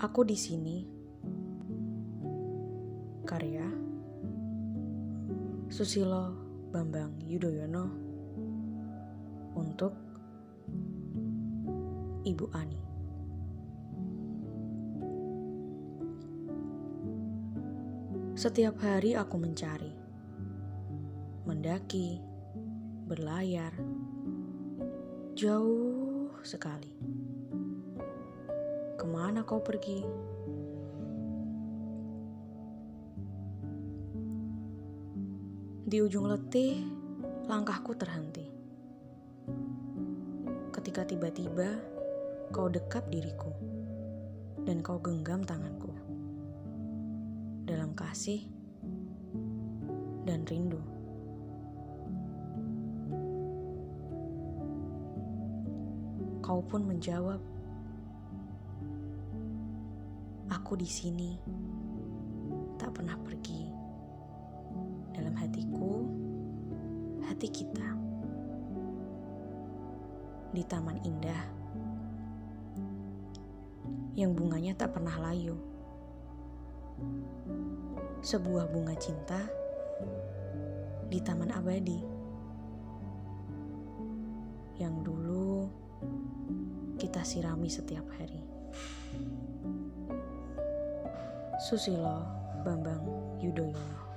Aku di sini. Karya Susilo Bambang Yudhoyono untuk Ibu Ani. Setiap hari aku mencari, mendaki, berlayar, jauh sekali. Ke mana kau pergi? Di ujung letih, langkahku terhenti. Ketika tiba-tiba kau dekap diriku dan kau genggam tanganku dalam kasih dan rindu. Kau pun menjawab, "Aku di sini, tak pernah pergi." Dalam hatiku, hati kita di taman indah yang bunganya tak pernah layu. Sebuah bunga cinta di taman abadi yang dulu kita sirami setiap hari. Susilo Bambang Yudhoyono